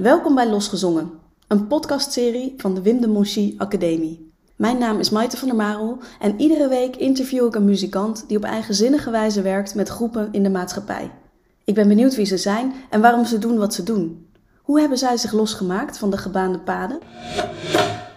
Welkom bij Losgezongen, een podcastserie van de Wim de Monchy Academie. Mijn naam is Maite van der Marel en iedere week interview ik een muzikant die op eigenzinnige wijze werkt met groepen in de maatschappij. Ik ben benieuwd wie ze zijn en waarom ze doen wat ze doen. Hoe hebben zij zich losgemaakt van de gebaande paden?